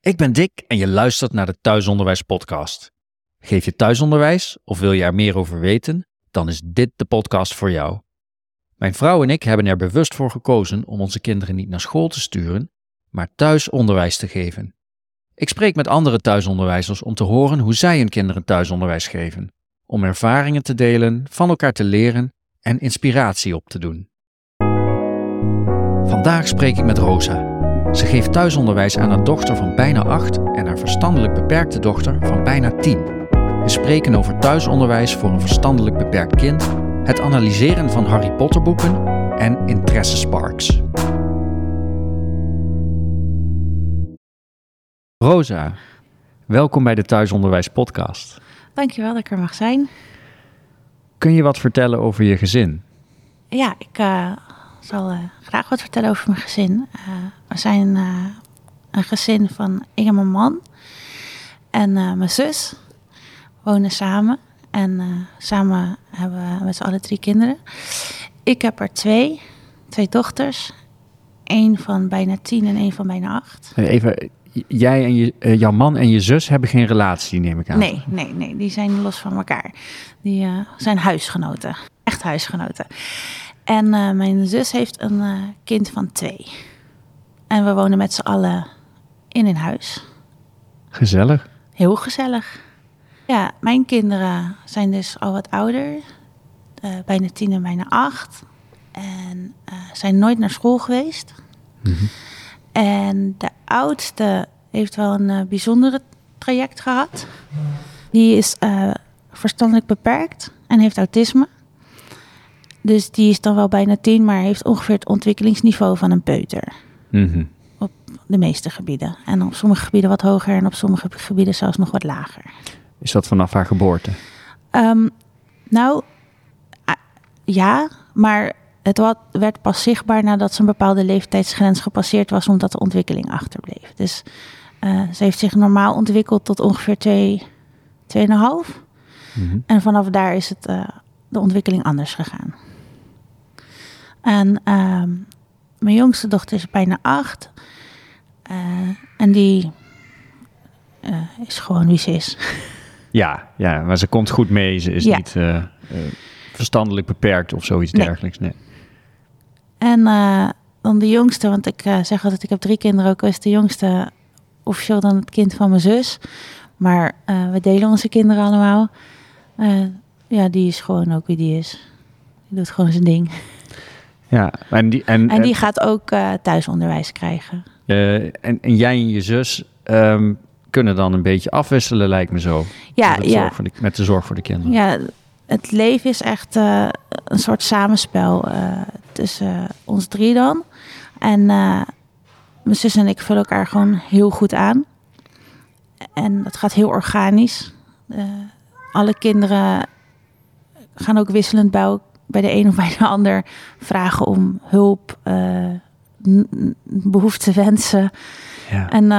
Ik ben Dick en je luistert naar de Thuisonderwijs Podcast. Geef je thuisonderwijs of wil je er meer over weten? Dan is dit de podcast voor jou. Mijn vrouw en ik hebben er bewust voor gekozen om onze kinderen niet naar school te sturen, maar thuisonderwijs te geven. Ik spreek met andere thuisonderwijzers om te horen hoe zij hun kinderen thuisonderwijs geven, om ervaringen te delen, van elkaar te leren en inspiratie op te doen. Vandaag spreek ik met Rosa. Ze geeft thuisonderwijs aan haar dochter van bijna 8 en haar verstandelijk beperkte dochter van bijna 10. We spreken over thuisonderwijs voor een verstandelijk beperkt kind, het analyseren van Harry Potter boeken en interessesparks. Rosa, welkom bij de Thuisonderwijs Podcast. Dankjewel dat ik er mag zijn. Kun je wat vertellen over je gezin? Ja, ik uh, zal uh, graag wat vertellen over mijn gezin. Uh, we zijn een gezin van ik en mijn man en mijn zus wonen samen. En samen hebben we met z'n allen drie kinderen. Ik heb er twee, twee dochters. Eén van bijna tien en één van bijna acht. Even, jij en je, uh, jouw man en je zus hebben geen relatie, neem ik aan. Nee, nee, nee. Die zijn los van elkaar. Die uh, zijn huisgenoten. Echt huisgenoten. En uh, mijn zus heeft een kind van twee. En we wonen met z'n allen in een huis. Gezellig. Heel gezellig. Ja, mijn kinderen zijn dus al wat ouder. bijna tien en bijna acht. En zijn nooit naar school geweest. Mm -hmm. En de oudste heeft wel een bijzondere traject gehad. Die is verstandelijk beperkt en heeft autisme. Dus die is dan wel bijna tien, maar heeft ongeveer het ontwikkelingsniveau van een peuter. Mm -hmm. Op de meeste gebieden. En op sommige gebieden wat hoger en op sommige gebieden zelfs nog wat lager. Is dat vanaf haar geboorte? Um, nou, ja, maar het werd pas zichtbaar nadat ze een bepaalde leeftijdsgrens gepasseerd was, omdat de ontwikkeling achterbleef. Dus uh, ze heeft zich normaal ontwikkeld tot ongeveer 2, 2,5. Mm -hmm. En vanaf daar is het, uh, de ontwikkeling anders gegaan. En uh, mijn jongste dochter is bijna 8. Uh, en die is gewoon wie ze is. Ja, ja, maar ze komt goed mee. Ze is ja. niet verstandelijk beperkt of zoiets nee. dergelijks. Nee. En dan de jongste, want ik zeg altijd, ik heb drie kinderen, ook is de jongste officieel dan het kind van mijn zus. Maar uh, we delen onze kinderen allemaal. ja, die is gewoon ook wie die is. Die doet gewoon zijn ding. Ja, en die, en, en die gaat ook thuisonderwijs krijgen. en, en jij en je zus um, kunnen dan een beetje afwisselen, lijkt me zo. Ja, met, ja. De, met de zorg voor de kinderen. Ja, het leven is echt uh, een soort samenspel tussen ons drie dan. En mijn zus en ik vullen elkaar gewoon heel goed aan. En dat gaat heel organisch. alle kinderen gaan ook wisselend bij, bij de een of bij de ander vragen om hulp, behoeften, wensen. Ja. En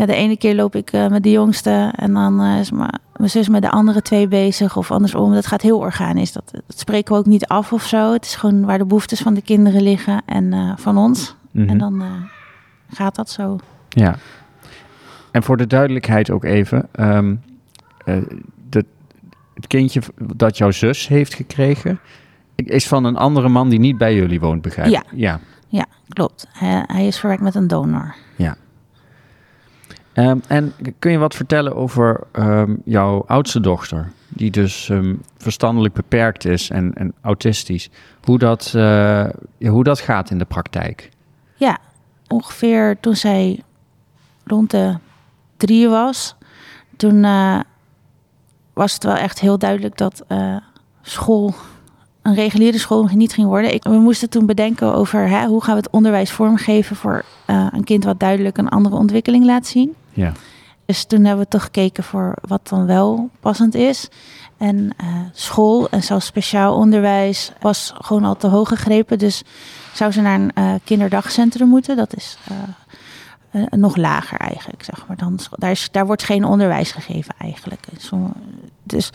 ja, de ene keer loop ik uh, met de jongste en dan uh, is mijn zus met de andere twee bezig of andersom. Dat gaat heel organisch. Dat, dat spreken we ook niet af of zo. Het is gewoon waar de behoeftes van de kinderen liggen en uh, van ons. Mm -hmm. En dan gaat dat zo. Ja. En voor de duidelijkheid ook even. Um, de, het kindje dat jouw zus heeft gekregen... is van een andere man die niet bij jullie woont, begrijp ik? Ja, ja. ja klopt. Hij, hij is verwerkt met een donor. Ja. Um, en kun je wat vertellen over um, jouw oudste dochter, die dus um, verstandelijk beperkt is en, en autistisch, hoe dat, uh, hoe dat gaat in de praktijk? Ja, ongeveer toen zij rond de drie was, toen uh, was het wel echt heel duidelijk dat uh, school een reguliere school niet ging worden. Ik, we moesten toen bedenken over hè, hoe gaan we het onderwijs vormgeven voor uh, een kind wat duidelijk een andere ontwikkeling laat zien. Ja. Dus toen hebben we toch gekeken voor wat dan wel passend is. En uh, school en zelfs speciaal onderwijs was gewoon al te hoog gegrepen. Dus zou ze naar een uh, kinderdagcentrum moeten. Dat is uh, nog lager eigenlijk, zeg maar. Dan, daar, is, daar wordt geen onderwijs gegeven eigenlijk. Dus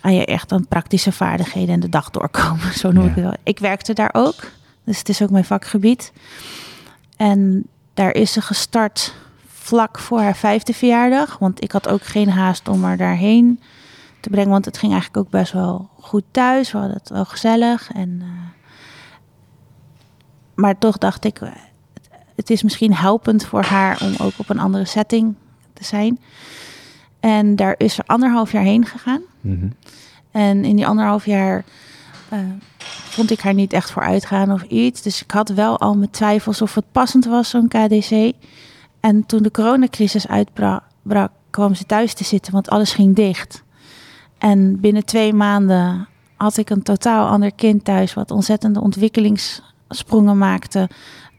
aan je echt aan praktische vaardigheden en de dag doorkomen, zo noem ja. ik het wel. Ik werkte daar ook, dus het is ook mijn vakgebied. En daar is ze gestart vlak voor haar vijfde verjaardag. Want ik had ook geen haast om haar daarheen te brengen. Want het ging eigenlijk ook best wel goed thuis. We hadden het wel gezellig. En, uh, maar toch dacht ik, het is misschien helpend voor haar om ook op een andere setting te zijn. En daar is ze anderhalf jaar heen gegaan. Mhm. En in die anderhalf jaar uh, vond ik haar niet echt voor uitgaan of iets. Dus ik had wel al mijn twijfels of het passend was, zo'n KDC. En toen de coronacrisis uitbrak, kwam ze thuis te zitten, want alles ging dicht. En binnen twee maanden had ik een totaal ander kind thuis, wat ontzettende ontwikkelingssprongen maakte.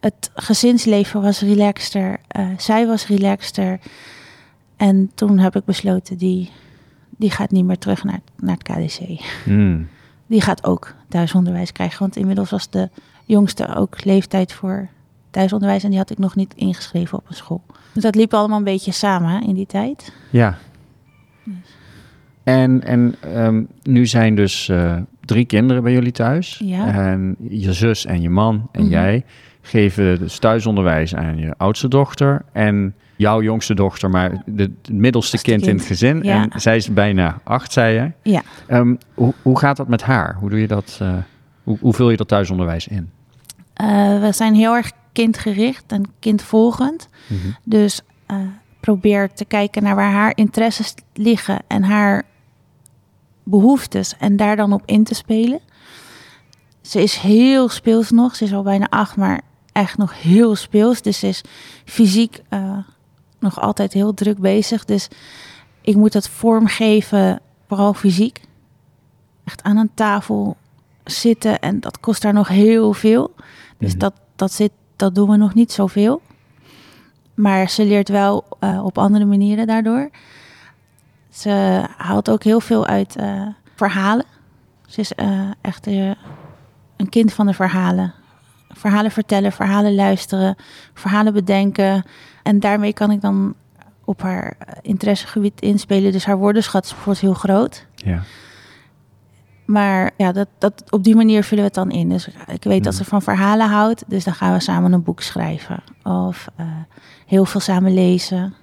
Het gezinsleven was relaxter, uh, zij was relaxter. En toen heb ik besloten, die, die gaat niet meer terug naar, naar het KDC. Mm. Die gaat ook thuisonderwijs krijgen. Want inmiddels was de jongste ook leeftijd voor thuisonderwijs. En die had ik nog niet ingeschreven op een school. Dus dat liep allemaal een beetje samen in die tijd. Ja. En, en um, nu zijn dus uh, drie kinderen bij jullie thuis. Ja. En je zus en je man en Mhm. jij geven dus thuisonderwijs aan je oudste dochter. En jouw jongste dochter, maar het middelste kind, in het gezin. Ja. En zij is bijna acht, zei je. Ja. Ehm, hoe, hoe gaat dat met haar? Hoe doe je dat? eh, hoe, hoe vul je dat thuisonderwijs in? Uh, we zijn heel erg kindgericht en kindvolgend. Mhm. Dus uh, probeer te kijken naar waar haar interesses liggen en haar behoeftes en daar dan op in te spelen. Ze is heel speels nog. Ze is al bijna acht, maar echt nog heel speels. Dus ze is fysiek uh, nog altijd heel druk bezig. Dus ik moet het vormgeven, vooral fysiek. Echt aan een tafel zitten en dat kost haar nog heel veel. Dus Mhm. dat, dat, zit, dat doen we nog niet zoveel. Maar ze leert wel uh, op andere manieren daardoor. Ze haalt ook heel veel uit uh, verhalen. Ze is uh, echt een kind van de verhalen. Verhalen vertellen, verhalen luisteren, verhalen bedenken. En daarmee kan ik dan op haar interessegebied inspelen. Dus haar woordenschat wordt heel groot. Ja. Maar ja, dat, dat, op die manier vullen we het dan in. Dus ik weet dat ze van verhalen houdt. Dus dan gaan we samen een boek schrijven. Of uh, heel veel samen lezen,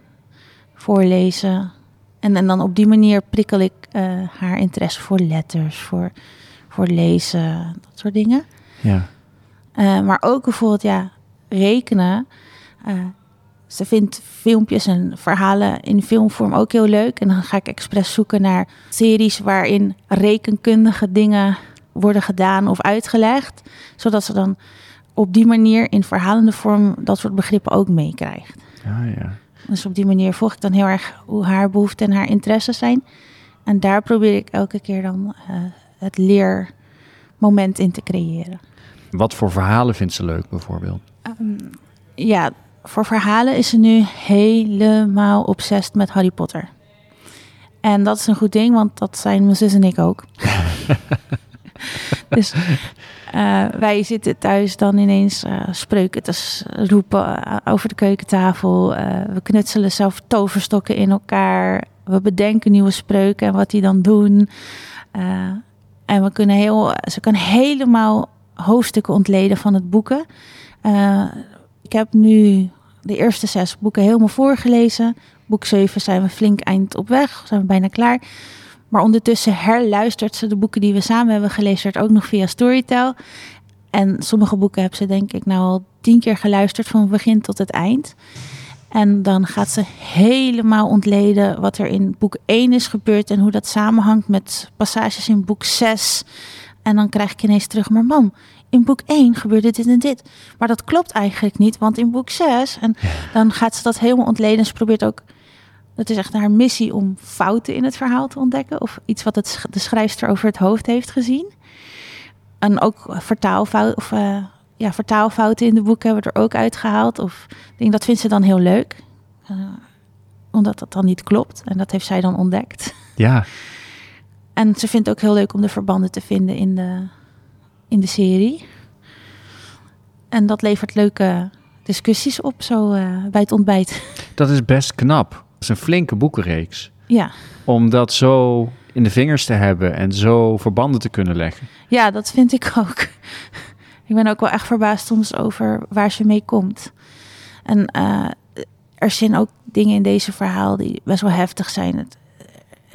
voorlezen. En, en dan op die manier prikkel ik uh, haar interesse voor letters, voor, voor lezen, dat soort dingen. Ja. Uh, maar ook bijvoorbeeld, ja, rekenen. Uh, ze vindt filmpjes en verhalen in filmvorm ook heel leuk. En dan ga ik expres zoeken naar series waarin rekenkundige dingen worden gedaan of uitgelegd. Zodat ze dan op die manier in verhalende vorm dat soort begrippen ook meekrijgt. Ah, ja. Dus op die manier volg ik dan heel erg hoe haar behoeften en haar interesses zijn. En daar probeer ik elke keer dan uh, het leermoment in te creëren. Wat voor verhalen vindt ze leuk bijvoorbeeld? Um, ja, voor verhalen is ze nu helemaal obsessief met Harry Potter. En dat is een goed ding, want dat zijn mijn zus en ik ook. dus uh, wij zitten thuis dan ineens uh, spreuken te roepen uh, over de keukentafel. we knutselen zelf toverstokken in elkaar. We bedenken nieuwe spreuken en wat die dan doen. en we kunnen heel, ze kan helemaal hoofdstukken ontleden van het boeken. ik heb nu de eerste zes boeken helemaal voorgelezen. Boek 7 zijn we flink eind op weg, zijn we bijna klaar. Maar ondertussen herluistert ze de boeken die we samen hebben gelezen, ook nog via Storytel. En sommige boeken hebben ze denk ik nou al tien keer geluisterd van begin tot het eind. En dan gaat ze helemaal ontleden wat er in boek 1 is gebeurd en hoe dat samenhangt met passages in boek 6. En dan krijg ik ineens terug, maar mam, in boek 1 gebeurde dit en dit. Maar dat klopt eigenlijk niet, want in boek 6... En ja. dan gaat ze dat helemaal ontleden. Ze probeert ook... Het is echt haar missie om fouten in het verhaal te ontdekken. Of iets wat het, de schrijfster over het hoofd heeft gezien. En ook vertaalfouten, of, uh, ja, vertaalfouten in de boeken hebben we er ook uitgehaald. Of denk, dat vindt ze dan heel leuk. Uh, omdat dat dan niet klopt. En dat heeft zij dan ontdekt. Ja. En ze vindt het ook heel leuk om de verbanden te vinden in de, in de serie. En dat levert leuke discussies op zo uh, bij het ontbijt. Dat is best knap. Dat is een flinke boekenreeks. Ja. Om dat zo in de vingers te hebben en zo verbanden te kunnen leggen. Ja, dat vind ik ook. ik ben ook wel echt verbaasd soms over waar ze mee komt. En uh, er zijn ook dingen in deze verhaal die best wel heftig zijn. Het,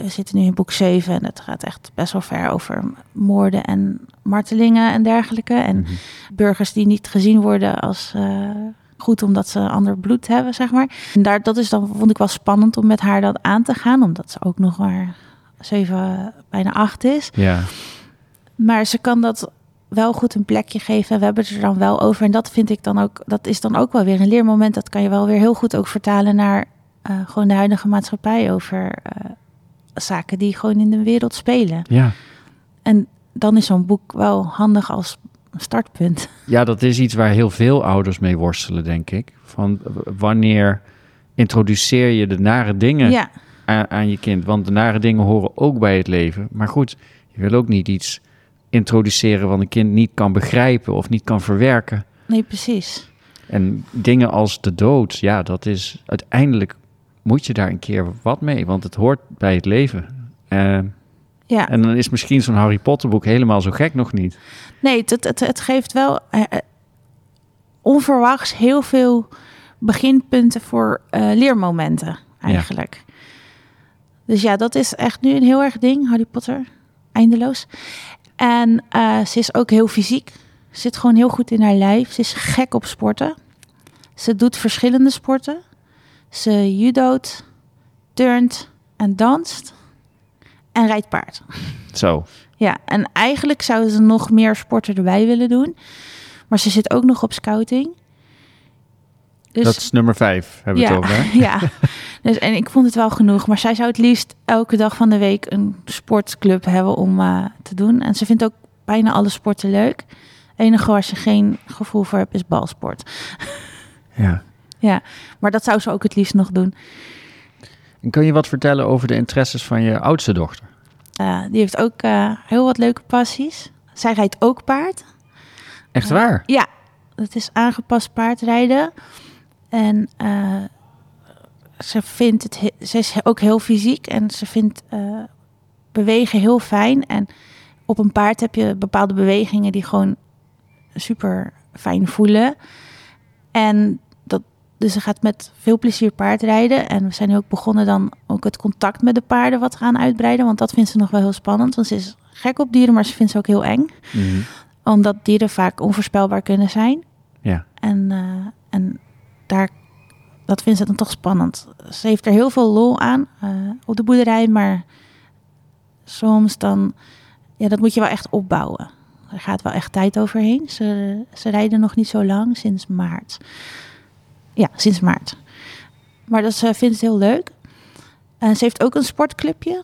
we zitten nu in boek 7 en het gaat echt best wel ver over moorden en martelingen en dergelijke. En Mhm. burgers die niet gezien worden als eh, goed omdat ze ander bloed hebben, zeg maar. En daar, dat is dan, vond ik wel spannend om met haar dat aan te gaan, omdat ze ook nog maar 7, bijna 8 is. Ja, Maar ze kan dat wel goed een plekje geven. We hebben het er dan wel over. En dat vind ik dan ook, dat is dan ook wel weer een leermoment. Dat kan je wel weer heel goed ook vertalen naar eh, gewoon de huidige maatschappij over eh, zaken die gewoon in de wereld spelen. ja. En dan is zo'n boek wel handig als startpunt. Ja, dat is iets waar heel veel ouders mee worstelen, denk ik. Van wanneer introduceer je de nare dingen Ja, aan, aan je kind? Want de nare dingen horen ook bij het leven. Maar goed, je wil ook niet iets introduceren wat een kind niet kan begrijpen of niet kan verwerken. nee, precies. En dingen als de dood, ja, dat is uiteindelijk moet je daar een keer wat mee, want het hoort bij het leven. Eh, Ja, en dan is misschien zo'n Harry Potter boek helemaal zo gek nog niet. nee, het, het, het geeft wel eh, eh, onverwachts heel veel beginpunten voor leermomenten eigenlijk. Dus ja, dat is echt nu een heel erg ding, Harry Potter. Eindeloos. En ze is ook heel fysiek. Ze zit gewoon heel goed in haar lijf. Ze is gek op sporten. Ze doet verschillende sporten. Ze judoot, turnt en danst. En rijdt paard. Zo, Ja, en eigenlijk zouden ze nog meer sporten erbij willen doen. Maar ze zit ook nog op scouting. Dus dat is nummer vijf, hebben we ja, het over. Hè? ja. Dus, en ik vond het wel genoeg. Maar zij zou het liefst elke dag van de week een sportclub hebben om eh, te doen. En ze vindt ook bijna alle sporten leuk. Het enige waar ze geen gevoel voor heeft is balsport. Ja. Ja, maar dat zou ze ook het liefst nog doen. En kun je wat vertellen over de interesses van je oudste dochter? Eh, die heeft ook eh, heel wat leuke passies. Zij rijdt ook paard. Echt waar? Ja, het is aangepast paardrijden. En eh, ze vindt het, he- ze is ook heel fysiek en ze vindt eh, bewegen heel fijn. En op een paard heb je bepaalde bewegingen die gewoon super fijn voelen. En dus ze gaat met veel plezier paardrijden. En we zijn nu ook begonnen dan ook het contact met de paarden wat gaan uitbreiden. Want dat vindt ze nog wel heel spannend. Want ze is gek op dieren, maar ze vindt ze ook heel eng Mhm. omdat dieren vaak onvoorspelbaar kunnen zijn. Ja. En, eh, en daar, dat vindt ze dan toch spannend. Ze heeft er heel veel lol aan eh, op de boerderij, maar soms dan, ja, dat moet je wel echt opbouwen. Er gaat wel echt tijd overheen. Ze, ze rijden nog niet zo lang, sinds maart. Ja, sinds maart. Maar dat ze vindt het heel leuk. En ze heeft ook een sportclubje,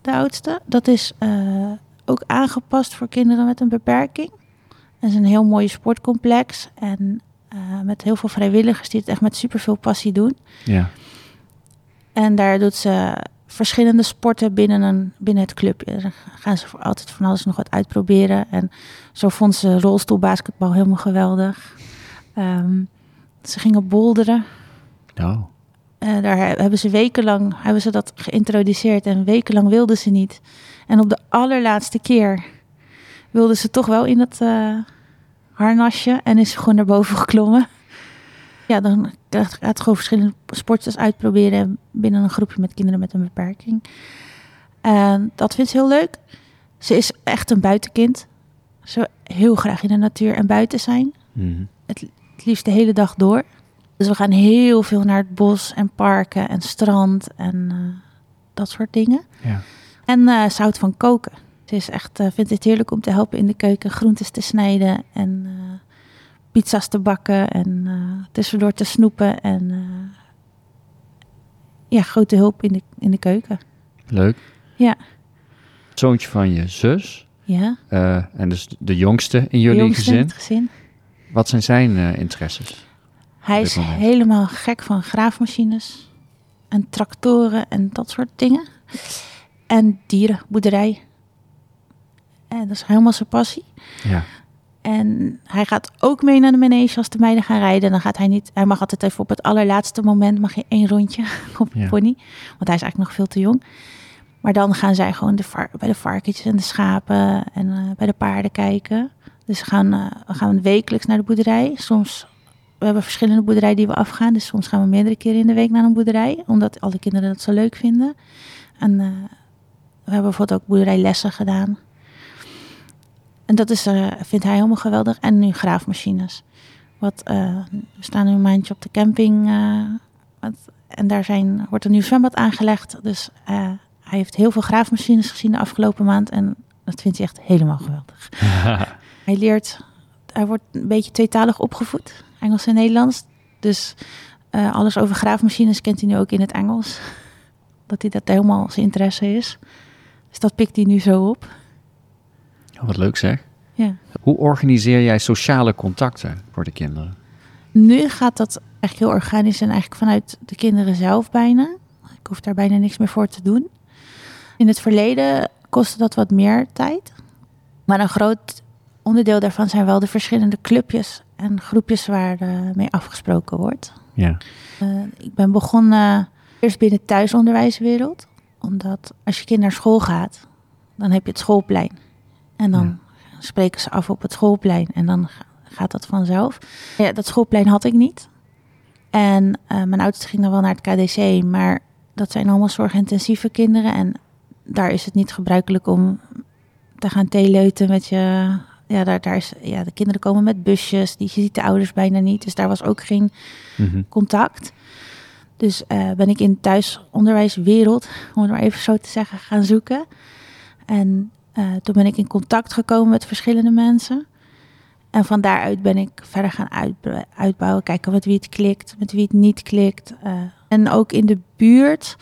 de oudste. Dat is eh, ook aangepast voor kinderen met een beperking. Het is een heel mooi sportcomplex. En eh, met heel veel vrijwilligers die het echt met superveel passie doen. Ja. En daar doet ze verschillende sporten binnen, een, binnen het clubje. Dan gaan ze voor altijd van alles nog wat uitproberen. En zo vond ze rolstoelbasketbal helemaal geweldig. Ehm, ze gingen bolderen. Nou, Eh, daar he- hebben ze wekenlang hebben ze dat geïntroduceerd en wekenlang wilden ze niet. En op de allerlaatste keer wilde ze toch wel in het eh, harnasje en is ze gewoon naar boven geklommen. Ja, dan gaat gaat gewoon verschillende sportjes uitproberen binnen een groepje met kinderen met een beperking. En dat vindt ze heel leuk. Ze is echt een buitenkind. Ze wil heel graag in de natuur en buiten zijn mhm. het liefst de hele dag door. Dus we gaan heel veel naar het bos en parken en strand en eh, dat soort dingen. ja. En ze houdt van koken. Ze is echt, eh, vindt het heerlijk om te helpen in de keuken, groentes te snijden en pizza's te bakken en tussendoor te snoepen. En ja, grote hulp in de, in de keuken. leuk. Ja. Zoontje van je zus, Ja, en dus de jongste in de jullie jongste in gezin. het gezin. Wat zijn zijn eh, interesses? Hij is helemaal gek van graafmachines en tractoren en dat soort dingen. En dieren, boerderij. En dat is helemaal zijn passie. Ja. En hij gaat ook mee naar de manege als de meiden gaan rijden. Dan gaat hij niet. Hij mag altijd even op het allerlaatste moment mag je één rondje op de Ja. pony, want hij is eigenlijk nog veel te jong. Maar dan gaan zij gewoon de bij de varkentjes en de schapen en eh, bij de paarden kijken. Dus we gaan, eh, we wekelijks naar de boerderij. Soms we hebben verschillende boerderijen die we afgaan. Dus soms gaan we meerdere keren in de week naar een boerderij. Omdat alle kinderen dat zo leuk vinden. En uh, we hebben bijvoorbeeld ook boerderijlessen gedaan. En dat is, uh, vindt hij helemaal geweldig. En nu graafmachines. Wat, we staan nu een maandje op de camping. En daar zijn, wordt een nieuw zwembad aangelegd. Dus hij heeft heel veel graafmachines gezien de afgelopen maand. En dat vindt hij echt helemaal geweldig. hij leert, hij wordt een beetje tweetalig opgevoed. Engels en Nederlands. Dus uh, alles over graafmachines kent hij nu ook in het Engels. Dat hij dat helemaal zijn interesse is. Dus dat pikt hij nu zo op. Wat leuk zeg. Ja. Hoe organiseer jij sociale contacten voor de kinderen? Nu gaat dat eigenlijk heel organisch en eigenlijk vanuit de kinderen zelf bijna. Ik hoef daar bijna niks meer voor te doen. In het verleden kostte dat wat meer tijd. Maar een groot onderdeel daarvan zijn wel de verschillende clubjes en groepjes waar uh, mee afgesproken wordt. Ja. Uh, ik ben begonnen eerst binnen de thuisonderwijswereld. Omdat als je kind naar school gaat, dan heb je het schoolplein. En dan ja. spreken ze af op het schoolplein en dan gaat dat vanzelf. Ja, dat schoolplein had ik niet. En uh, mijn oudste ging dan wel naar het KDC, maar dat zijn allemaal zorgintensieve kinderen. En daar is het niet gebruikelijk om te gaan theeleuten met je ja, daar, daar is, ja, de kinderen komen met busjes, die je ziet de ouders bijna niet. Dus daar was ook geen Mhm. contact. Dus eh, ben ik in de thuisonderwijswereld, om het maar even zo te zeggen, gaan zoeken. En eh, toen ben ik in contact gekomen met verschillende mensen. En van daaruit ben ik verder gaan uitb- uitbouwen, kijken met wie het klikt, met wie het niet klikt. Eh, en ook in de buurt,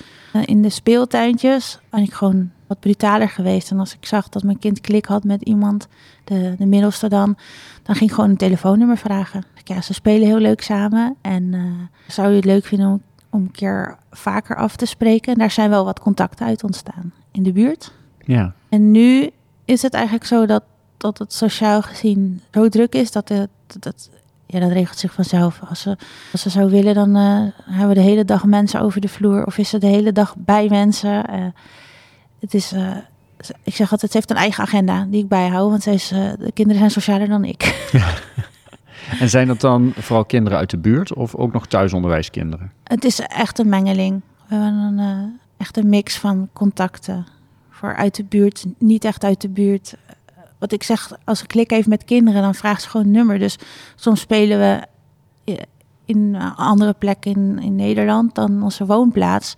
in de speeltuintjes, ben ik gewoon wat brutaler geweest. En als ik zag dat mijn kind klik had met iemand, de, de middelste dan, dan ging ik gewoon een telefoonnummer vragen. Ja, ze spelen heel leuk samen. En eh, zou je het leuk vinden om, om een keer vaker af te spreken? En daar zijn wel wat contacten uit ontstaan in de buurt. Ja. En nu is het eigenlijk zo dat, dat het sociaal gezien zo druk is dat het. Dat, ja, dat regelt zich vanzelf. Als ze, als ze zou willen, dan eh, hebben we de hele dag mensen over de vloer. Of is ze de hele dag bij mensen. Eh, het is, eh, ik zeg altijd, ze heeft een eigen agenda die ik bijhoud. Want zij is, eh, de kinderen zijn socialer dan ik. En zijn dat dan vooral kinderen uit de buurt of ook nog thuisonderwijskinderen? Het is echt een mengeling. We hebben een, eh, echt een mix van contacten. Voor uit de buurt, niet echt uit de buurt. Wat ik zeg, als ik klik heeft met kinderen, dan vraagt ze gewoon een nummer. Dus soms spelen we in een andere plek in, in Nederland dan onze woonplaats.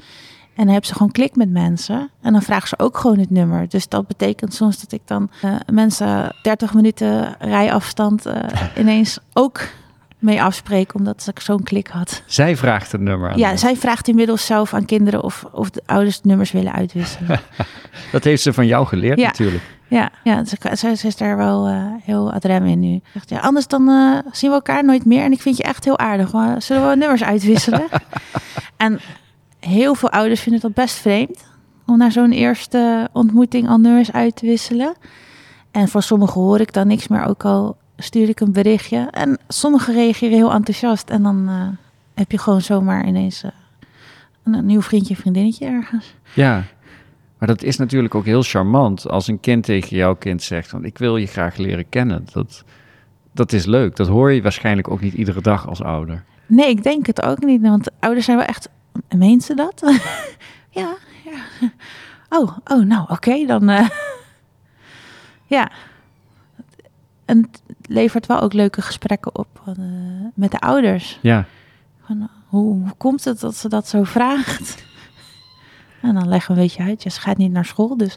En dan hebben ze gewoon klik met mensen. En dan vragen ze ook gewoon het nummer. Dus dat betekent soms dat ik dan eh, mensen 30 minuten rijafstand eh, ineens ook mee afspreek. Omdat ik zo'n klik had. Zij vraagt het nummer aan. Ja, zij vraagt inmiddels zelf aan kinderen of, of de ouders de nummers willen uitwisselen. Dat heeft ze van jou geleerd Ja. natuurlijk. ja, ja ze, ze, ze is daar wel eh, heel adrem in nu. Zegt, ja, anders dan zien we elkaar nooit meer. En ik vind je echt heel aardig. Maar zullen we nummers uitwisselen? en heel veel ouders vinden dat best vreemd. Om na zo'n eerste ontmoeting al nummers uit te wisselen. En voor sommigen hoor ik dan niks meer. Ook al stuur ik een berichtje. En sommigen reageren heel enthousiast. En dan eh, heb je gewoon zomaar ineens... eh, een, een nieuw vriendje, vriendinnetje ergens. Ja. Maar dat is natuurlijk ook heel charmant als een kind tegen jouw kind zegt van ik wil je graag leren kennen. Dat, dat is leuk. Dat hoor je waarschijnlijk ook niet iedere dag als ouder. Nee, ik denk het ook niet. Want ouders zijn wel echt... Meent ze dat? ja, ja. Oh, oh nou, oké, dan... eh, ja. En het levert wel ook leuke gesprekken op eh, met de ouders. Ja. Van, hoe, hoe komt het dat ze dat zo vraagt? En dan leggen we een beetje uit. Ja, ze gaat niet naar school, dus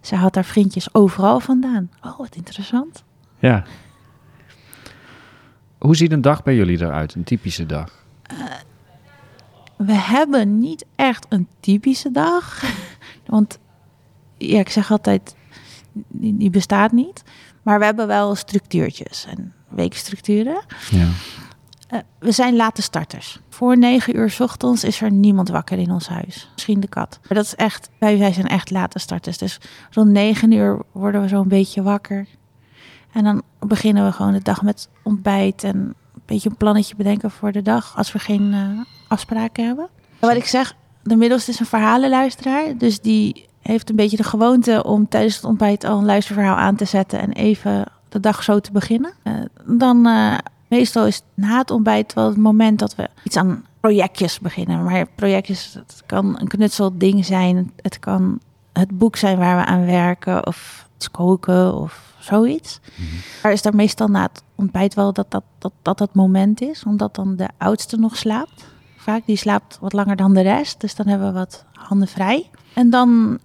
ze haalt haar vriendjes overal vandaan. Oh, wat interessant. Ja. Hoe ziet een dag bij jullie eruit? Een typische dag? We hebben niet echt een typische dag. Want ja, ik zeg altijd, die, die bestaat niet. Maar we hebben wel structuurtjes en weekstructuren. Ja. Eh, we zijn late starters. Voor negen uur 's ochtends is er niemand wakker in ons huis. Misschien de kat. Maar dat is echt, wij, wij zijn echt late starters. Dus rond negen uur worden we zo'n beetje wakker. En dan beginnen we gewoon de dag met ontbijt en een beetje een plannetje bedenken voor de dag. Als we geen eh, afspraken hebben. En wat ik zeg, de middelste is een verhalenluisteraar. Dus die heeft een beetje de gewoonte om tijdens het ontbijt al een luisterverhaal aan te zetten. En even de dag zo te beginnen. Eh, dan... eh, meestal is na het ontbijt wel het moment dat we iets aan projectjes beginnen. Maar projectjes, het kan een knutselding zijn. Het kan het boek zijn waar we aan werken. Of iets koken of zoiets. Mm Maar is daar meestal na het ontbijt wel dat dat, dat dat het moment is. Omdat dan de oudste nog slaapt. Vaak, die slaapt wat langer dan de rest. Dus dan hebben we wat handen vrij. En dan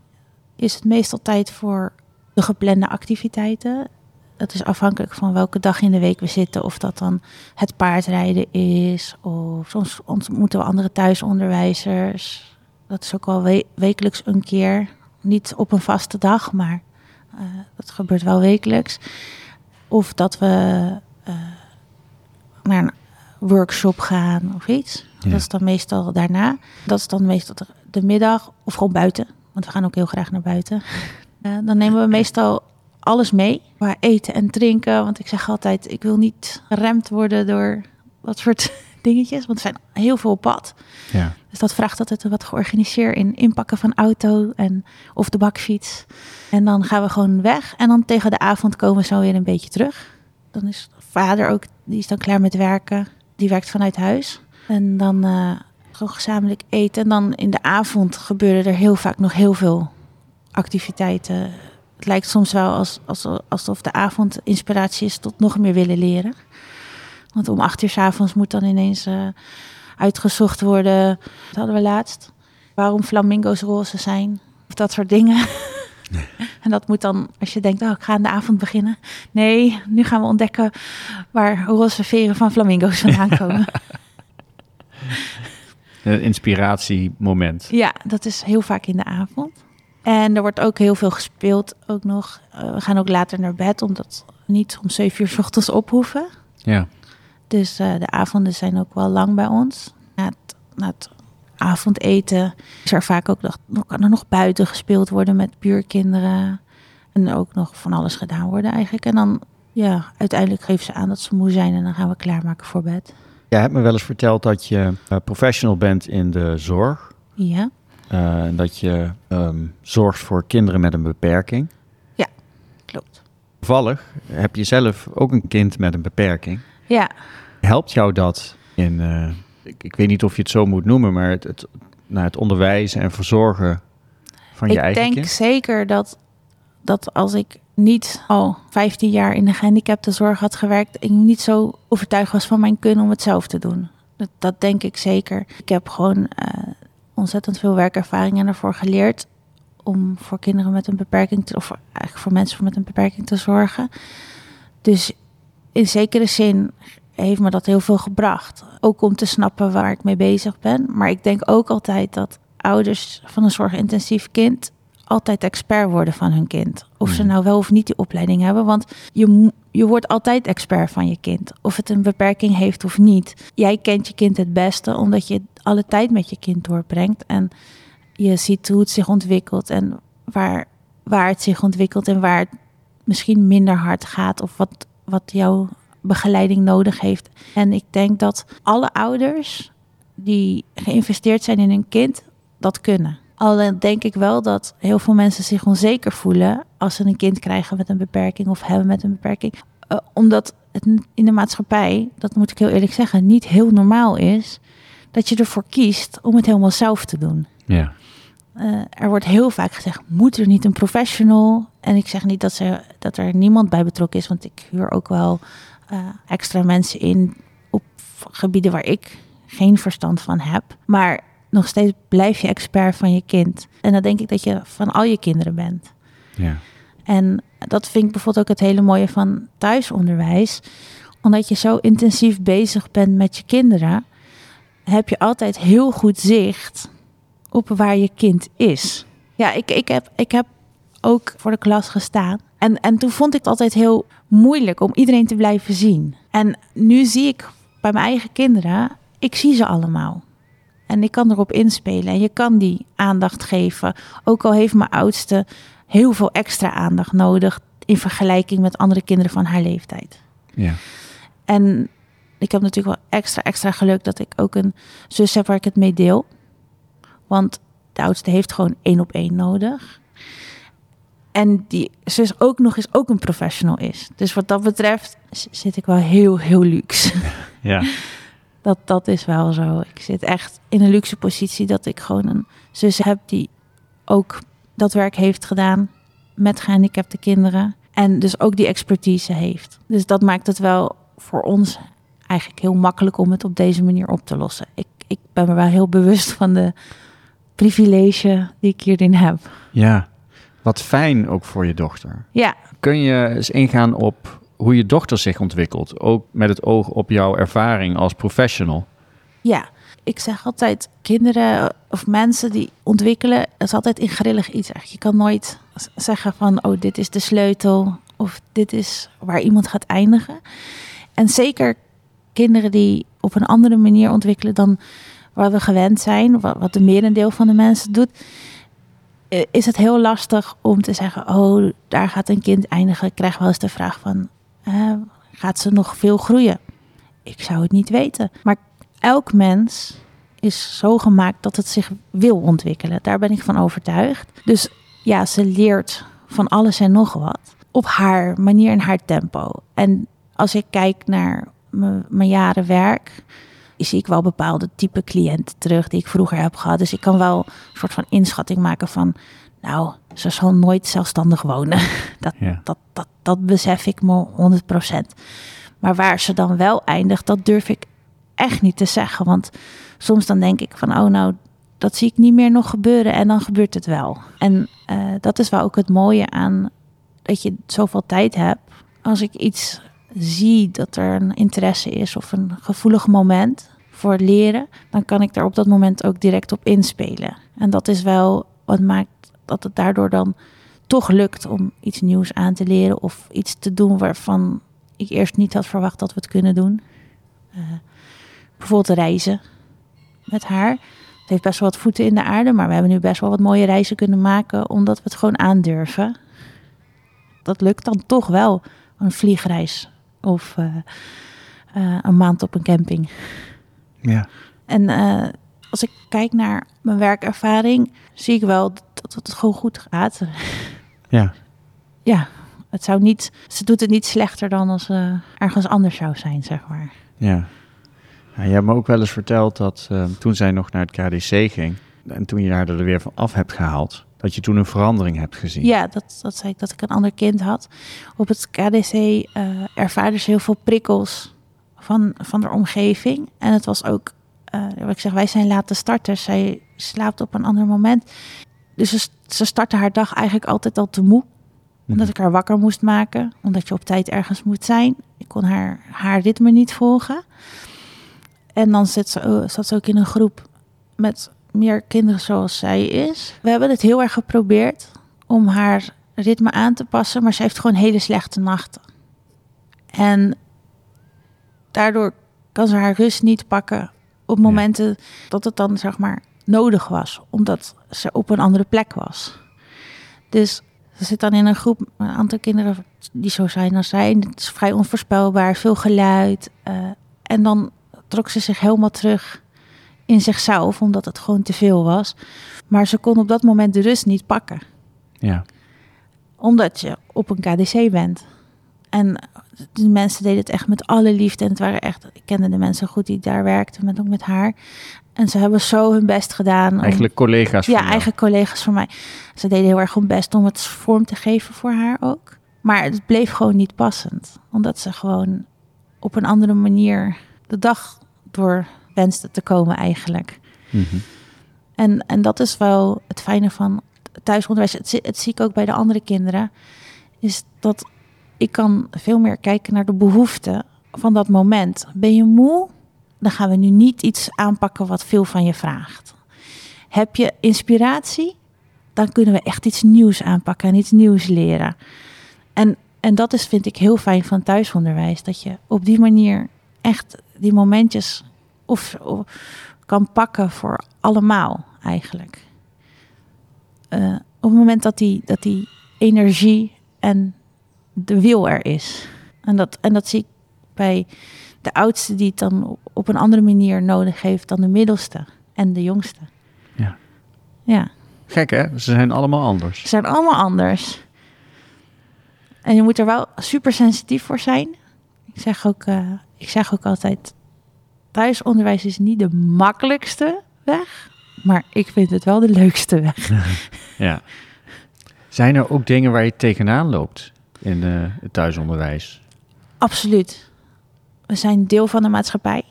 is het meestal tijd voor de geplande activiteiten. Het is afhankelijk van welke dag in de week we zitten. Of dat dan het paardrijden is. Of soms ontmoeten we andere thuisonderwijzers. Dat is ook wel wekelijks een keer. Niet op een vaste dag, maar uh, dat gebeurt wel wekelijks. Of dat we uh, naar een workshop gaan of iets. Dat is dan meestal daarna. Dat is dan meestal de middag of gewoon buiten. Want we gaan ook heel graag naar buiten. Uh, dan nemen we meestal alles mee. Maar eten en drinken. Want ik zeg altijd, ik wil niet geremd worden door wat soort dingetjes. Want er zijn heel veel op pad. Ja. Dus dat vraagt altijd wat georganiseerd in inpakken van auto en of de bakfiets. En dan gaan we gewoon weg. En dan tegen de avond komen we zo weer een beetje terug. Dan is vader ook, die is dan klaar met werken. Die werkt vanuit huis. En dan uh, gezamenlijk eten. En dan in de avond gebeuren er heel vaak nog heel veel activiteiten. Het lijkt soms wel als, als, alsof de avond inspiratie is tot nog meer willen leren. Want om acht uur s avonds moet dan ineens uh, uitgezocht worden. Dat hadden we laatst. Waarom flamingo's roze zijn. Of dat soort dingen. en dat moet dan, als je denkt, oh, ik ga aan de avond beginnen. Nee, nu gaan we ontdekken waar roze veren van flamingo's vandaan komen. Een inspiratiemoment. Ja, dat is heel vaak in de avond. En er wordt ook heel veel gespeeld ook nog. Uh, we gaan ook later naar bed, omdat we niet om zeven uur s ochtends op hoeven. Ja. Dus uh, de avonden zijn ook wel lang bij ons. Na het, na het avondeten is er vaak ook nog, kan er nog buiten gespeeld worden met buurkinderen. En ook nog van alles gedaan worden eigenlijk. En dan, ja, uiteindelijk geven ze aan dat ze moe zijn en dan gaan we klaarmaken voor bed. Jij hebt me wel eens verteld dat je uh, professional bent in de zorg. Ja. Uh, dat je um, zorgt voor kinderen met een beperking. Ja, klopt. Toevallig heb je zelf ook een kind met een beperking. Ja. Helpt jou dat in, uh, ik, ik, weet niet of je het zo moet noemen, maar het, het, nou, het onderwijzen en verzorgen van je eigen kind? Ik denk zeker dat, dat als ik niet al 15 jaar in de gehandicaptenzorg had gewerkt, ik niet zo overtuigd was van mijn kunnen om het zelf te doen. Dat, dat denk ik zeker. Ik heb gewoon uh, ontzettend veel werkervaring en ervoor geleerd om voor kinderen met een beperking, te, of eigenlijk voor mensen met een beperking te zorgen. Dus in zekere zin heeft me dat heel veel gebracht. Ook om te snappen waar ik mee bezig ben. Maar ik denk ook altijd dat ouders van een zorgintensief kind altijd expert worden van hun kind. Of ze hmm. nou wel of niet die opleiding hebben. Want je, je wordt altijd expert van je kind. Of het een beperking heeft of niet. Jij kent je kind het beste omdat je alle tijd met je kind doorbrengt. En je ziet hoe het zich ontwikkelt en waar, waar het zich ontwikkelt en waar het misschien minder hard gaat. Of wat, wat jouw begeleiding nodig heeft. En ik denk dat alle ouders die geïnvesteerd zijn in hun kind, dat kunnen. Alleen denk ik wel dat heel veel mensen zich onzeker voelen als ze een kind krijgen met een beperking of hebben met een beperking. Uh, omdat het in de maatschappij, dat moet ik heel eerlijk zeggen, niet heel normaal is dat je ervoor kiest om het helemaal zelf te doen. Ja. Uh, er wordt heel vaak gezegd, moet er niet een professional? En ik zeg niet dat, ze, dat er niemand bij betrokken is, want ik huur ook wel uh, extra mensen in op gebieden waar ik geen verstand van heb. Maar nog steeds blijf je expert van je kind. En dan denk ik dat je van al je kinderen bent. Ja. En dat vind ik bijvoorbeeld ook het hele mooie van thuisonderwijs. Omdat je zo intensief bezig bent met je kinderen, heb je altijd heel goed zicht op waar je kind is. Ja, ik, ik, heb, ik heb ook voor de klas gestaan. En, en toen vond ik het altijd heel moeilijk om iedereen te blijven zien. En nu zie ik bij mijn eigen kinderen, ik zie ze allemaal. En ik kan erop inspelen en je kan die aandacht geven. Ook al heeft mijn oudste heel veel extra aandacht nodig in vergelijking met andere kinderen van haar leeftijd. Ja. En ik heb natuurlijk wel extra, extra geluk dat ik ook een zus heb waar ik het mee deel. Want de oudste heeft gewoon één op één nodig. En die zus ook nog eens ook een professional is. Dus wat dat betreft zit ik wel heel, heel luxe. Ja. Dat, dat is wel zo. Ik zit echt in een luxe positie dat ik gewoon een zus heb die ook dat werk heeft gedaan met gehandicapte kinderen. En dus ook die expertise heeft. Dus dat maakt het wel voor ons eigenlijk heel makkelijk om het op deze manier op te lossen. Ik, ik ben me wel heel bewust van de privilege die ik hierin heb. Ja. Wat fijn ook voor je dochter. Ja, Kun je eens ingaan op hoe je dochter zich ontwikkelt? Ook met het oog op jouw ervaring als professional. Ja, ik zeg altijd, kinderen of mensen die ontwikkelen, dat is altijd een grillig iets. Je kan nooit zeggen van, oh, dit is de sleutel of dit is waar iemand gaat eindigen. En zeker kinderen die op een andere manier ontwikkelen dan waar we gewend zijn, wat, wat de merendeel van de mensen doet, is het heel lastig om te zeggen, oh, daar gaat een kind eindigen. Ik krijg wel eens de vraag van, eh, gaat ze nog veel groeien? Ik zou het niet weten. Maar elk mens is zo gemaakt dat het zich wil ontwikkelen. Daar ben ik van overtuigd. Dus ja, ze leert van alles en nog wat op haar manier en haar tempo. En als ik kijk naar mijn jaren werk, zie ik wel bepaalde type cliënten terug die ik vroeger heb gehad. Dus ik kan wel een soort van inschatting maken van, nou, ze zal nooit zelfstandig wonen. Dat, Ja. dat, dat, dat besef ik me 100%. Maar waar ze dan wel eindigt, dat durf ik echt niet te zeggen. Want soms dan denk ik van, oh nou, dat zie ik niet meer nog gebeuren. En dan gebeurt het wel. En eh, dat is wel ook het mooie aan dat je zoveel tijd hebt. Als ik iets zie dat er een interesse is of een gevoelig moment voor leren, dan kan ik daar op dat moment ook direct op inspelen. En dat is wel wat maakt dat het daardoor dan toch lukt om iets nieuws aan te leren of iets te doen waarvan ik eerst niet had verwacht dat we het kunnen doen. Eh, bijvoorbeeld reizen met haar. Het heeft best wel wat voeten in de aarde, maar we hebben nu best wel wat mooie reizen kunnen maken omdat we het gewoon aandurven. Dat lukt dan toch wel, een vliegreis of eh, eh, een maand op een camping. Ja. En eh, als ik kijk naar mijn werkervaring, zie ik wel dat het gewoon goed gaat. Ja. Ja, het zou niet, ze doet het niet slechter dan als ze ergens anders zou zijn, zeg maar. Ja. ja je hebt me ook wel eens verteld dat eh, toen zij nog naar het KDC ging... en toen je haar er weer van af hebt gehaald... dat je toen een verandering hebt gezien. Ja, dat, dat zei ik dat ik een ander kind had. Op het KDC ervaarde ze heel veel prikkels van, van de omgeving. En het was ook, eh, wat ik zeg, wij zijn late starters. Zij slaapt op een ander moment. Dus ze, ze startte haar dag eigenlijk altijd al te moe. Omdat ik haar wakker moest maken. Omdat je op tijd ergens moet zijn. Ik kon haar, haar ritme niet volgen. En dan zit ze, oh, zat ze ook in een groep met meer kinderen zoals zij is. We hebben het heel erg geprobeerd om haar ritme aan te passen, maar ze heeft gewoon hele slechte nachten. En daardoor kan ze haar rust niet pakken op momenten dat het dan zeg maar nodig was, omdat ze op een andere plek was. Dus ze zit dan in een groep een aantal kinderen die zo zijn als zij. Het is vrij onvoorspelbaar, veel geluid. eh, en dan trok ze zich helemaal terug in zichzelf, omdat het gewoon te veel was. Maar ze kon op dat moment de rust niet pakken, Ja. omdat je op een KDC bent. En de mensen deden het echt met alle liefde. En het waren echt, ik kende de mensen goed die daar werkten, met ook met haar. En ze hebben zo hun best gedaan. om- Eigenlijk collega's ja, jou. eigen collega's van mij. Ze deden heel erg hun best om het vorm te geven voor haar ook. Maar het bleef gewoon niet passend. Omdat ze gewoon op een andere manier de dag door wenste te komen eigenlijk. Mhm. En, en dat is wel het fijne van thuisonderwijs. Het zie ik ook bij de andere kinderen. Is dat ik kan veel meer kijken naar de behoeften van dat moment. Ben je moe? Dan gaan we nu niet iets aanpakken wat veel van je vraagt. Heb je inspiratie? Dan kunnen we echt iets nieuws aanpakken en iets nieuws leren. En, en dat is, vind ik, heel fijn van thuisonderwijs. Dat je op die manier echt die momentjes of, kan pakken voor allemaal eigenlijk. Eh, op het moment dat die, dat die energie en de wil er is. En dat, en dat zie ik bij de oudste die het dan op- een andere manier nodig heeft dan de middelste en de jongste. Ja. Ja, Gek hè? Ze zijn allemaal anders. ze zijn allemaal anders. En je moet er wel super sensitief voor zijn. Ik zeg ook, uh, ik zeg ook altijd: thuisonderwijs is niet de makkelijkste weg, maar ik vind het wel de leukste weg. ja. Zijn er ook dingen waar je tegenaan loopt in uh, het thuisonderwijs? Absoluut. We zijn deel van de maatschappij.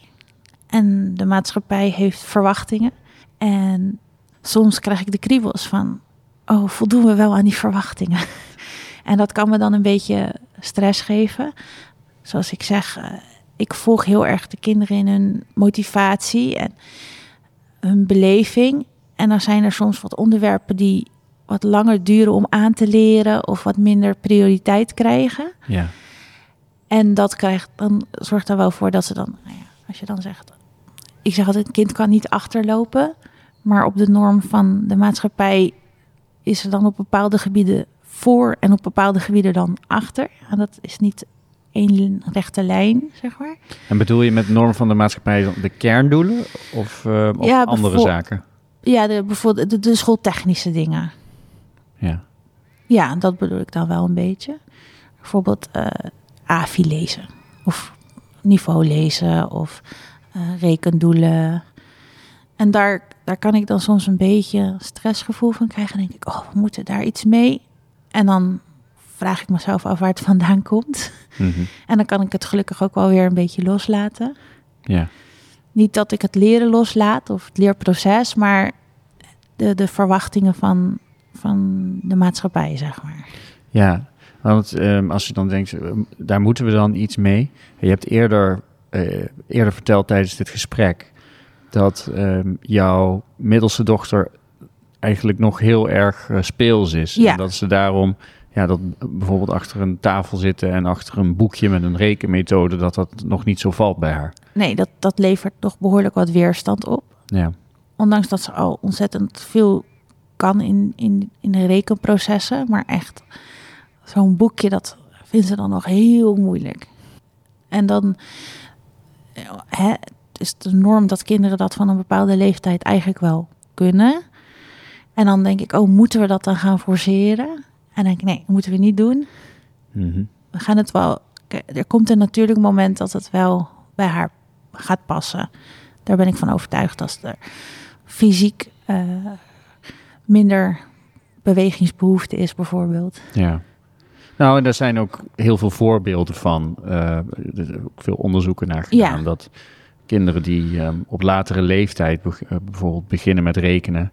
En de maatschappij heeft verwachtingen. En soms krijg ik de kriebels van: oh, voldoen we wel aan die verwachtingen? en dat kan me dan een beetje stress geven. Zoals ik zeg, uh, ik volg heel erg de kinderen in hun motivatie en hun beleving. En dan zijn er soms wat onderwerpen die wat langer duren om aan te leren of wat minder prioriteit krijgen. Ja. En dat krijgt, dan zorgt er wel voor dat ze dan, nou ja, als je dan zegt, ik zeg altijd, een kind kan niet achterlopen, maar op de norm van de maatschappij is er dan op bepaalde gebieden voor en op bepaalde gebieden dan achter. En dat is niet één rechte lijn, zeg maar. En bedoel je met norm van de maatschappij de kerndoelen of, uh, of ja, andere zaken? Ja, de, bijvoorbeeld de, de, schooltechnische dingen. Ja. Ja, dat bedoel ik dan wel een beetje. Bijvoorbeeld uh, AFI lezen of niveau lezen of uh, rekendoelen. En daar, daar kan ik dan soms een beetje stressgevoel van krijgen. Dan denk ik, oh, we moeten daar iets mee. En dan vraag ik mezelf af waar het vandaan komt. Mhm. En dan kan ik het gelukkig ook wel weer een beetje loslaten. Ja. Niet dat ik het leren loslaat of het leerproces, maar de, de verwachtingen van, van de maatschappij, zeg maar. Ja, want um, als je dan denkt, ehm, daar moeten we dan iets mee. Je hebt eerder, uh, eerder verteld tijdens dit gesprek dat um, jouw middelste dochter eigenlijk nog heel erg uh, speels is. Ja. En dat ze daarom ja, dat bijvoorbeeld achter een tafel zitten en achter een boekje met een rekenmethode, dat dat nog niet zo valt bij haar. Nee, dat, dat levert toch behoorlijk wat weerstand op. Ja. Ondanks dat ze al ontzettend veel kan in, in, in de rekenprocessen, maar echt zo'n boekje, dat vinden ze dan nog heel moeilijk. En dan hè, is de norm dat kinderen dat van een bepaalde leeftijd eigenlijk wel kunnen. En dan denk ik, oh, moeten we dat dan gaan forceren? En dan denk ik, nee, dat moeten we niet doen. Mhm. We gaan het wel. Er komt een natuurlijk moment dat het wel bij haar gaat passen. Daar ben ik van overtuigd als er fysiek uh, minder bewegingsbehoefte is, bijvoorbeeld. Ja. Nou, en daar zijn ook heel veel voorbeelden van. Uh, er ook veel onderzoeken naar gedaan. Ja. Dat kinderen die um, op latere leeftijd eh, bijvoorbeeld beginnen met rekenen.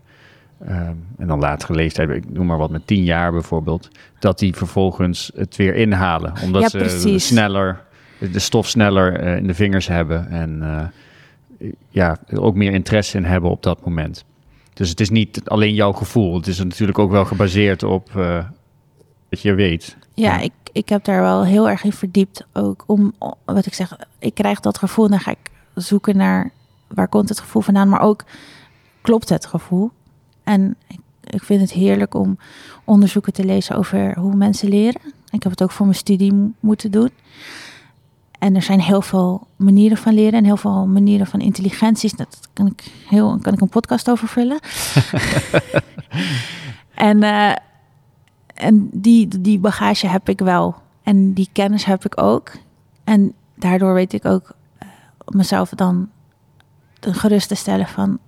Um, en dan latere leeftijd, ik noem maar wat, met tien jaar bijvoorbeeld, dat die vervolgens het weer inhalen. Omdat ja, ze sneller, de stof sneller uh, in de vingers hebben en ja, ook meer interesse in hebben op dat moment. Dus het is niet alleen jouw gevoel, het is natuurlijk ook wel gebaseerd op uh, wat je weet. Ja, Ik, ik heb daar wel heel erg in verdiept. Ook om, wat ik zeg, ik krijg dat gevoel, dan ga ik zoeken naar waar komt het gevoel vandaan, maar ook klopt het gevoel. En ik, ik vind het heerlijk om onderzoeken te lezen over hoe mensen leren. Ik heb het ook voor mijn studie moeten doen. En er zijn heel veel manieren van leren en heel veel manieren van intelligenties. Dat kan ik, heel, kan ik een podcast over vullen. en uh, en die, die bagage heb ik wel. En die kennis heb ik ook. En daardoor weet ik ook uh, mezelf dan gerust te stellen van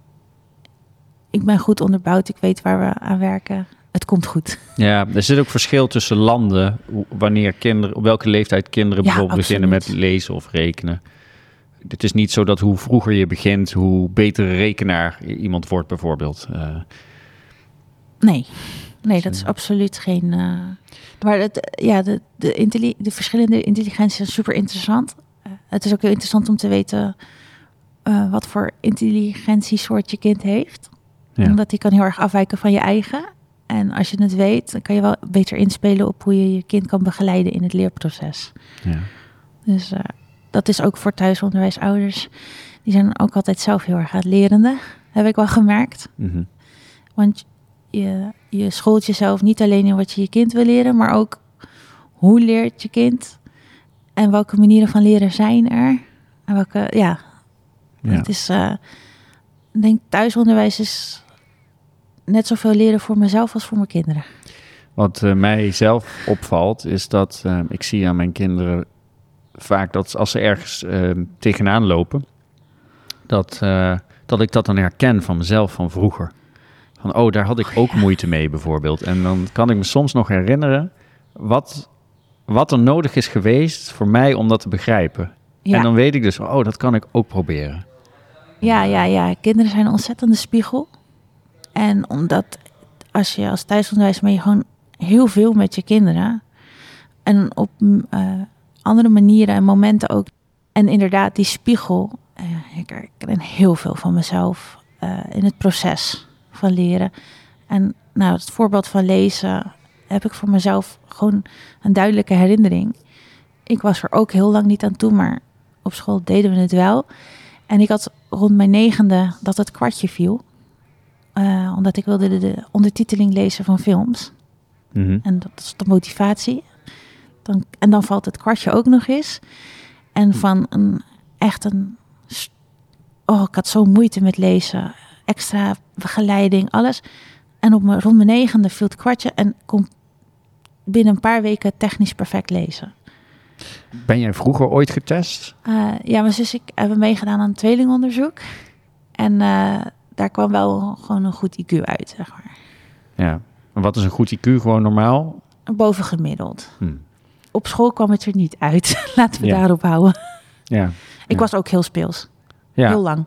ik ben goed onderbouwd, ik weet waar we aan werken. Het komt goed. Ja, er zit ook verschil tussen landen, wanneer kinderen, op welke leeftijd kinderen ja, bijvoorbeeld beginnen met lezen of rekenen. Het is niet zo dat hoe vroeger je begint, hoe betere rekenaar iemand wordt bijvoorbeeld. Uh, nee, nee, dat is absoluut geen. Uh, maar het, ja, de, de, de verschillende intelligenties zijn super interessant. Uh, het is ook heel interessant om te weten wat voor intelligentiesoort je kind heeft. Ja. Omdat die kan heel erg afwijken van je eigen. En als je het weet, dan kan je wel beter inspelen op hoe je je kind kan begeleiden in het leerproces. Ja. Dus uh, dat is ook voor thuisonderwijsouders. Die zijn ook altijd zelf heel erg aan het lerende, heb ik wel gemerkt. Mm -hmm. Want je, je scholt jezelf niet alleen in wat je je kind wil leren, maar ook hoe leert je kind en welke manieren van leren zijn er. En welke, ja, ja. het is, uh, ik denk thuisonderwijs is net zoveel leren voor mezelf als voor mijn kinderen. Wat uh, mij zelf opvalt, is dat uh, ik zie aan mijn kinderen vaak dat als ze ergens uh, tegenaan lopen, dat, dat ik dat dan herken van mezelf van vroeger. Van, oh, daar had ik ook moeite mee bijvoorbeeld. En dan kan ik me soms nog herinneren wat, wat er nodig is geweest voor mij om dat te begrijpen. Ja. En dan weet ik dus, oh, dat kan ik ook proberen. Ja, ja, ja. Kinderen zijn een ontzettende spiegel. En omdat als je als thuisonderwijs ben je gewoon heel veel met je kinderen. En op uh, andere manieren en momenten ook. En inderdaad, die spiegel. Uh, ik ken heel veel van mezelf uh, in het proces van leren. En nou, het voorbeeld van lezen heb ik voor mezelf gewoon een duidelijke herinnering. Ik was er ook heel lang niet aan toe, maar op school deden we het wel. En ik had rond mijn negende dat het kwartje viel. Uh, omdat ik wilde de, ondertiteling lezen van films. Mm En dat is de motivatie. Dan, en dan valt het kwartje ook nog eens. En van een echt een. Oh, ik had zo moeite met lezen. Extra begeleiding, alles. En op mijn, rond mijn negende viel het kwartje en kon binnen een paar weken technisch perfect lezen. Ben jij vroeger ooit getest? Uh, ja, mijn zus ik hebben meegedaan aan een tweelingonderzoek. En uh, daar kwam wel gewoon een goed IQ uit, zeg maar. Ja, en wat is een goed IQ? Gewoon normaal? Bovengemiddeld. Hm. Op school kwam het er niet uit. Laten we daarop houden. Ja. Ik was ook heel speels. Ja. Heel lang.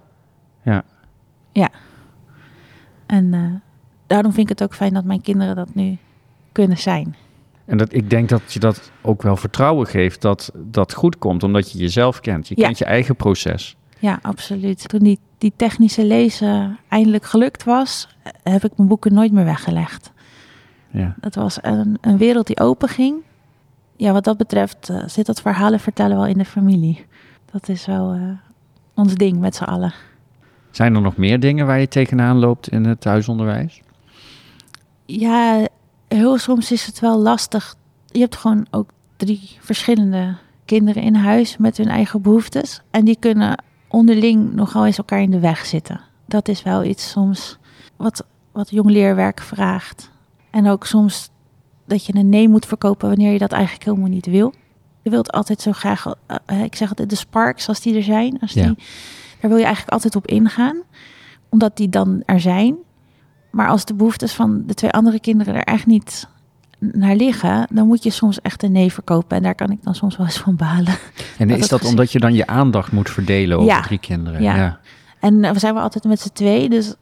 Ja. Ja. En uh, daarom vind ik het ook fijn dat mijn kinderen dat nu kunnen zijn. En dat, ik denk dat je dat ook wel vertrouwen geeft dat dat goed komt, omdat je jezelf kent. Je kent je eigen proces. Ja, absoluut. Toen die, die technische lezen eindelijk gelukt was, heb ik mijn boeken nooit meer weggelegd. Ja. Dat was een, een wereld die open ging. Ja, wat dat betreft uh, zit dat verhalen vertellen wel in de familie. Dat is wel uh, ons ding met z'n allen. Zijn er nog meer dingen waar je tegenaan loopt in het thuisonderwijs? Ja, heel soms is het wel lastig. Je hebt gewoon ook drie verschillende kinderen in huis met hun eigen behoeftes. En die kunnen onderling nogal eens elkaar in de weg zitten. Dat is wel iets soms wat, wat jong leerwerk vraagt. En ook soms dat je een nee moet verkopen wanneer je dat eigenlijk helemaal niet wil. Je wilt altijd zo graag, uh, ik zeg altijd, de sparks als die er zijn. Als die, Daar wil je eigenlijk altijd op ingaan, omdat die dan er zijn. Maar als de behoeftes van de twee andere kinderen er echt niet naar liggen, dan moet je soms echt een nee verkopen. En daar kan ik dan soms wel eens van balen. En is dat, omdat je dan je aandacht moet verdelen over drie kinderen? Ja. ja. En we zijn wel altijd met z'n twee, dus...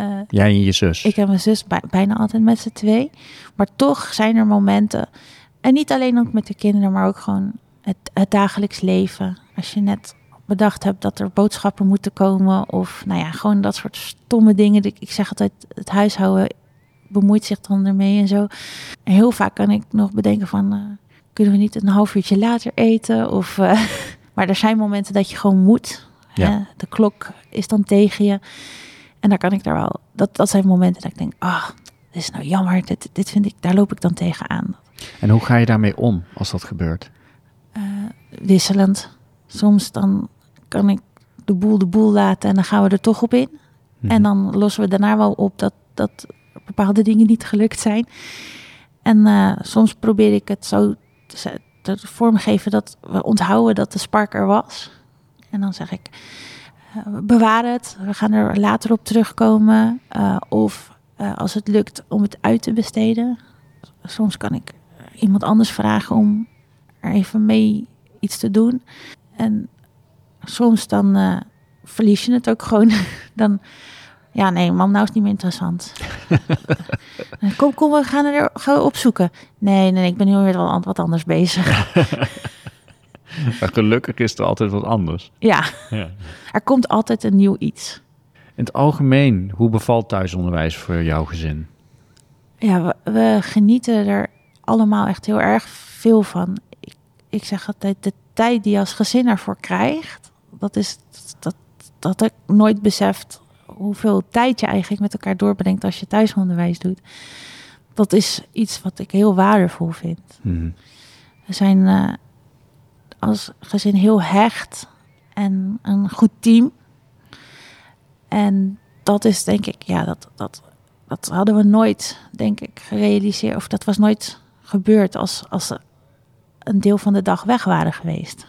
Uh, Jij en je zus? Ik en mijn zus bijna altijd met z'n twee. Maar toch zijn er momenten, en niet alleen ook met de kinderen, maar ook gewoon het, het dagelijks leven. Als je net bedacht hebt dat er boodschappen moeten komen. Of nou ja, gewoon dat soort stomme dingen. Ik zeg altijd, het huishouden bemoeit zich dan ermee en zo. En heel vaak kan ik nog bedenken van, uh, kunnen we niet een half uurtje later eten? Of, uh, maar er zijn momenten dat je gewoon moet. Ja. de klok is dan tegen je. En daar kan ik daar wel, dat, dat zijn momenten dat ik denk, ah, oh, dit is nou jammer. Dit, dit vind ik, daar loop ik dan tegenaan. En hoe ga je daarmee om als dat gebeurt? Uh, wisselend. Soms dan kan ik de boel de boel laten en dan gaan we er toch op in. Mhm. En dan lossen we daarna wel op dat, dat bepaalde dingen niet gelukt zijn. En uh, soms probeer ik het zo te, te, vormgeven dat we onthouden dat de spark er was. En dan zeg ik, uh, bewaar het, we gaan er later op terugkomen. Uh, of als het lukt om het uit te besteden. Soms kan ik iemand anders vragen om er even mee iets te doen. En soms dan verlies je het ook gewoon. dan, ja, nee, mam, nou is niet meer interessant. kom, kom, we gaan er gaan we opzoeken. Nee, nee, ik ben nu weer wel wat anders bezig. maar gelukkig is er altijd wat anders. Ja. ja, er komt altijd een nieuw iets. In het algemeen, hoe bevalt thuisonderwijs voor jouw gezin? Ja, we, we genieten er allemaal echt heel erg veel van. Ik, ik zeg altijd, de tijd die je als gezin ervoor krijgt, dat is dat, dat ik nooit beseft hoeveel tijd je eigenlijk met elkaar doorbrengt als je thuisonderwijs doet. Dat is iets wat ik heel waardevol vind. Mhm. We zijn uh, als gezin heel hecht en een goed team. En dat is denk ik, ja, dat, dat dat hadden we nooit, denk ik, gerealiseerd. Of dat was nooit gebeurd als, als ze een deel van de dag weg waren geweest.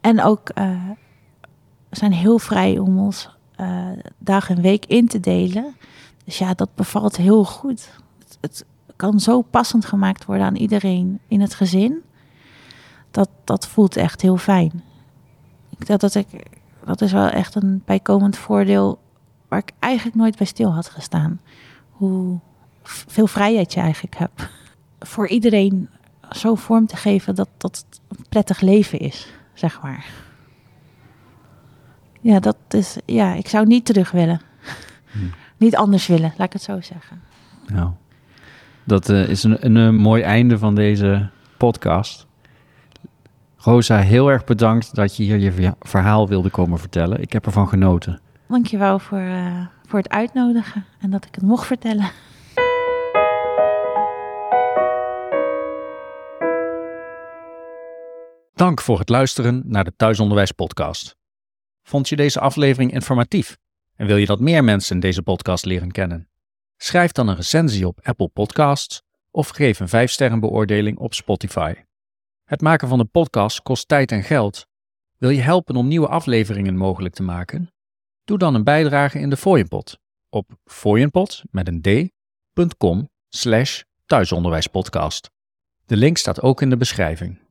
En ook uh, we zijn heel vrij om ons uh, dag en week in te delen. Dus ja, dat bevalt heel goed. Het, kan zo passend gemaakt worden aan iedereen in het gezin. Dat, dat voelt echt heel fijn. Dat, dat, ik, dat is wel echt een bijkomend voordeel waar ik eigenlijk nooit bij stil had gestaan. Hoe veel vrijheid je eigenlijk hebt. Voor iedereen zo vorm te geven dat dat een prettig leven is, zeg maar. Ja, dat is, ja, ik zou niet terug willen. Hm. Niet anders willen, laat ik het zo zeggen. Nou, dat uh, is een, een, een, mooi einde van deze podcast. Rosa, heel erg bedankt dat je hier je verhaal wilde komen vertellen. Ik heb ervan genoten. Dankjewel voor, uh, voor het uitnodigen en dat ik het mocht vertellen. Dank voor het luisteren naar de Thuisonderwijs Podcast. Vond je deze aflevering informatief en wil je dat meer mensen deze podcast leren kennen? Schrijf dan een recensie op Apple Podcasts of geef een 5-sterren beoordeling op Spotify. Het maken van een podcast kost tijd en geld. Wil je helpen om nieuwe afleveringen mogelijk te maken? Doe dan een bijdrage in de Fooienpot op fooienpot met een d.com slash thuisonderwijspodcast. De link staat ook in de beschrijving.